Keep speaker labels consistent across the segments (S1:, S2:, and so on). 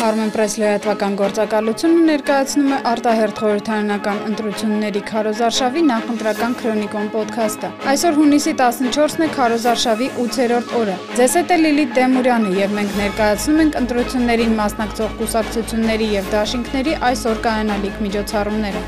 S1: Armenpress լրատվական գործակալությունը ներկայացնում է արտահերթ խորհրդարանական ընտրությունների Քարոզարշավի նախընտրական քրոնիկոն ոդքասթը։ Այսօր հունիսի 14-ն է Քարոզարշավի 8-րդ օրը։ Ձեզ հետ է Լիլիթ Դեմուրյանը եւ մենք ներկայացնում ենք ընտրություններին մասնակցող կուսակցությունների եւ դաշինքների այսօր կայանալիք միջոցառումները։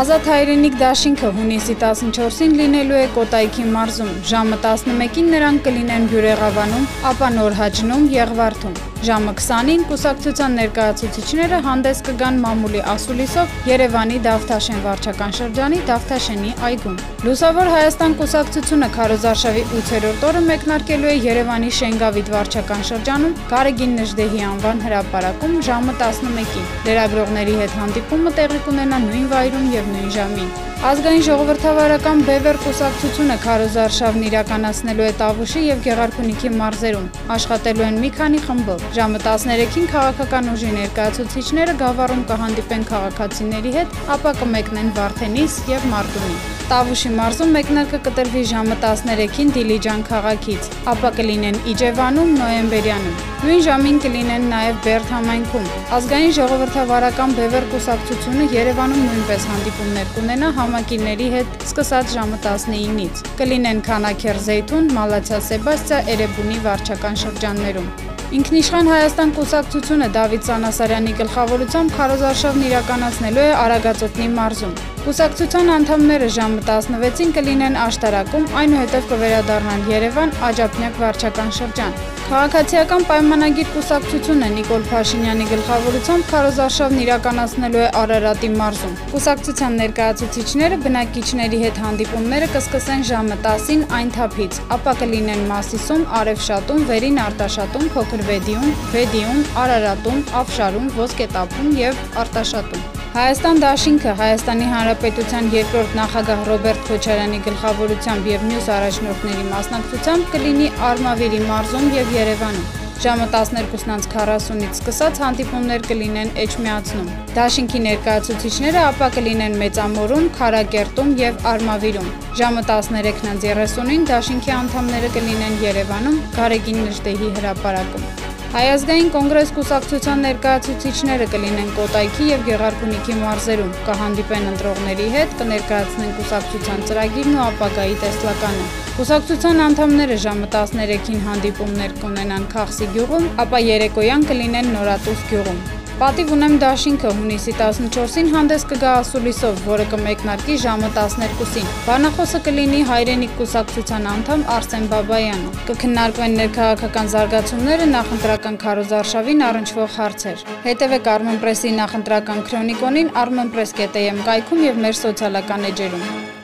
S1: Ազատ հայրենիք դաշինքը հունիսի 14-ին լինելու է Կոտայքի մարզում։ Ժամը 11-ին նրանք կլինեն Բյուրեղավանում, ապա Նորհաջնում, Եղվարդում։ Ժամը 20-ին կուսակցության ներկայացուցիչները հանդես կգան մամուլի ասուլիսով Երևանի Դավթաշեն վարչական շրջանի Դավթաշենի այգում։ Լուսավոր Հայաստան կուսակցությունը Քարոզարշավի 8-րդ օրը մեկնարկելու է Երևանի Շենգավիթ վարչական շրջանում Գարեգին Նժդեհի անվան հրապարակում ժամը 11-ին։ Լրագրողների հետ հանդիպումը տեղի կունենա նույն վայրում եւ նույն ժամին։ Ազգային ժողովրդավարական Բևեր կուսակցությունը քարոզարշավն իրականացնելու է Տավուշի եւ Գեղարքունիքի մարզերում։ Աշխատելու են մի քանի խմբով։ Ժամը 13-ին քաղաքական ուժի ներկայացուցիչները Գավառում կհանդիպեն քաղաքացիների հետ, ապա կմեկնեն Վարդենիս եւ Մարտունի։ Տավուշի մարզում մեկնարկը կտրվի ժամը 13-ին Դիլիջան քաղաքից, ապա կլինեն Իջևանում, Նոյեմբերյանում։ Նույն ժամին կլինեն նաև Բերդ համայնքում։ Ազգային ժողովրդավարական Բևեր կուսակցությունը Երևանում նույնպես հանդիպումներ կունենա համակիրների հետ սկսած ժամը 19-ից։ Կլինեն Քանաքեր Զեյթուն, Մալացիա Սեբաստիա, Էրեբունի վարչական շրջաններում։ Ինքնիշխան Հայաստան կուսակցությունը Դավիթ Սանասարյանի գլխավորությամբ քարոզարշավն իրականացնելու է Արագածոտնի մարզում։ Կուսակցության անդամները ժամը 16-ին կլինեն աշտարակում, այնուհետև կվերադառնան Երևան Աջափնյակ վարչական շրջան։ Քաղաքացիական պայմանագիր կուսակցությունը Նիկոլ Փաշինյանի գլխավորությամբ քարոզարշավն իրականացնելու է Արարատի մարզում։ Կուսակցության ներկայացուցիչները բնակիչների հետ հանդիպումները կսկսեն ժամը 10-ին այն թափից, ապա կլինեն Մասիսում, Արևշատում, Վերին Արտաշատում, Փոքր Վեդիում, Վեդիում, Արարատում, Աֆշարում, Ոսկետափում եւ Արտաշատում։ Հայաստան դաշինքը Հայաստանի Հանրապետության երկրորդ նախագահ Ռոբերտ Քոչարյանի գլխավորությամբ եւ մյուս առաջնորդների մասնակցությամբ կլինի Արմավիրի մարզում եւ Երևանում։ Ժամը 12:40-ից սկսած հանդիպումներ կլինեն Էջմիածնում։ Դաշինքի ներկայացուցիչները ապա կլինեն Մեծամորում, Խարակերտում եւ Արմավիրում։ Ժամը 13:30-ին Դաշինքի անդամները կլինեն Երևանում, Գարեգին Նժդեհի հրապարակում։ Հայազգային կոնգրես կուսակցության ներկայացուցիչները կլինեն Կոտայքի եւ Գեղարքունիքի մարզերում, կհանդիպեն ընտրողների հետ, կներկայացնեն կուսակցության ծրագիրն ու ապագայի տեսլականը։ Կուսակցության անդամները ժամը 13-ին հանդիպումներ կունենան Խախսի գյուղում, ապա երեկոյան կլինեն Նորատուս գյուղում։ Պատիվ ունեմ դաշինքը հունիսի 14-ին հանդես կգա ասուլիսով, որը կմեկնարկի ժամը 12-ին։ Բանախոսը կլինի հայրենիք կուսակցության անդամ Արսեն Բաբայանը։ Կքննարկվեն ներքաղաքական զարգացումները, նախընտրական քարոզարշավին առնչվող հարցեր։ Հետևեք Armenpress-ի նախընտրական քրոնիկոնին armenpress.am կայքում եւ մեր սոցիալական էջերում։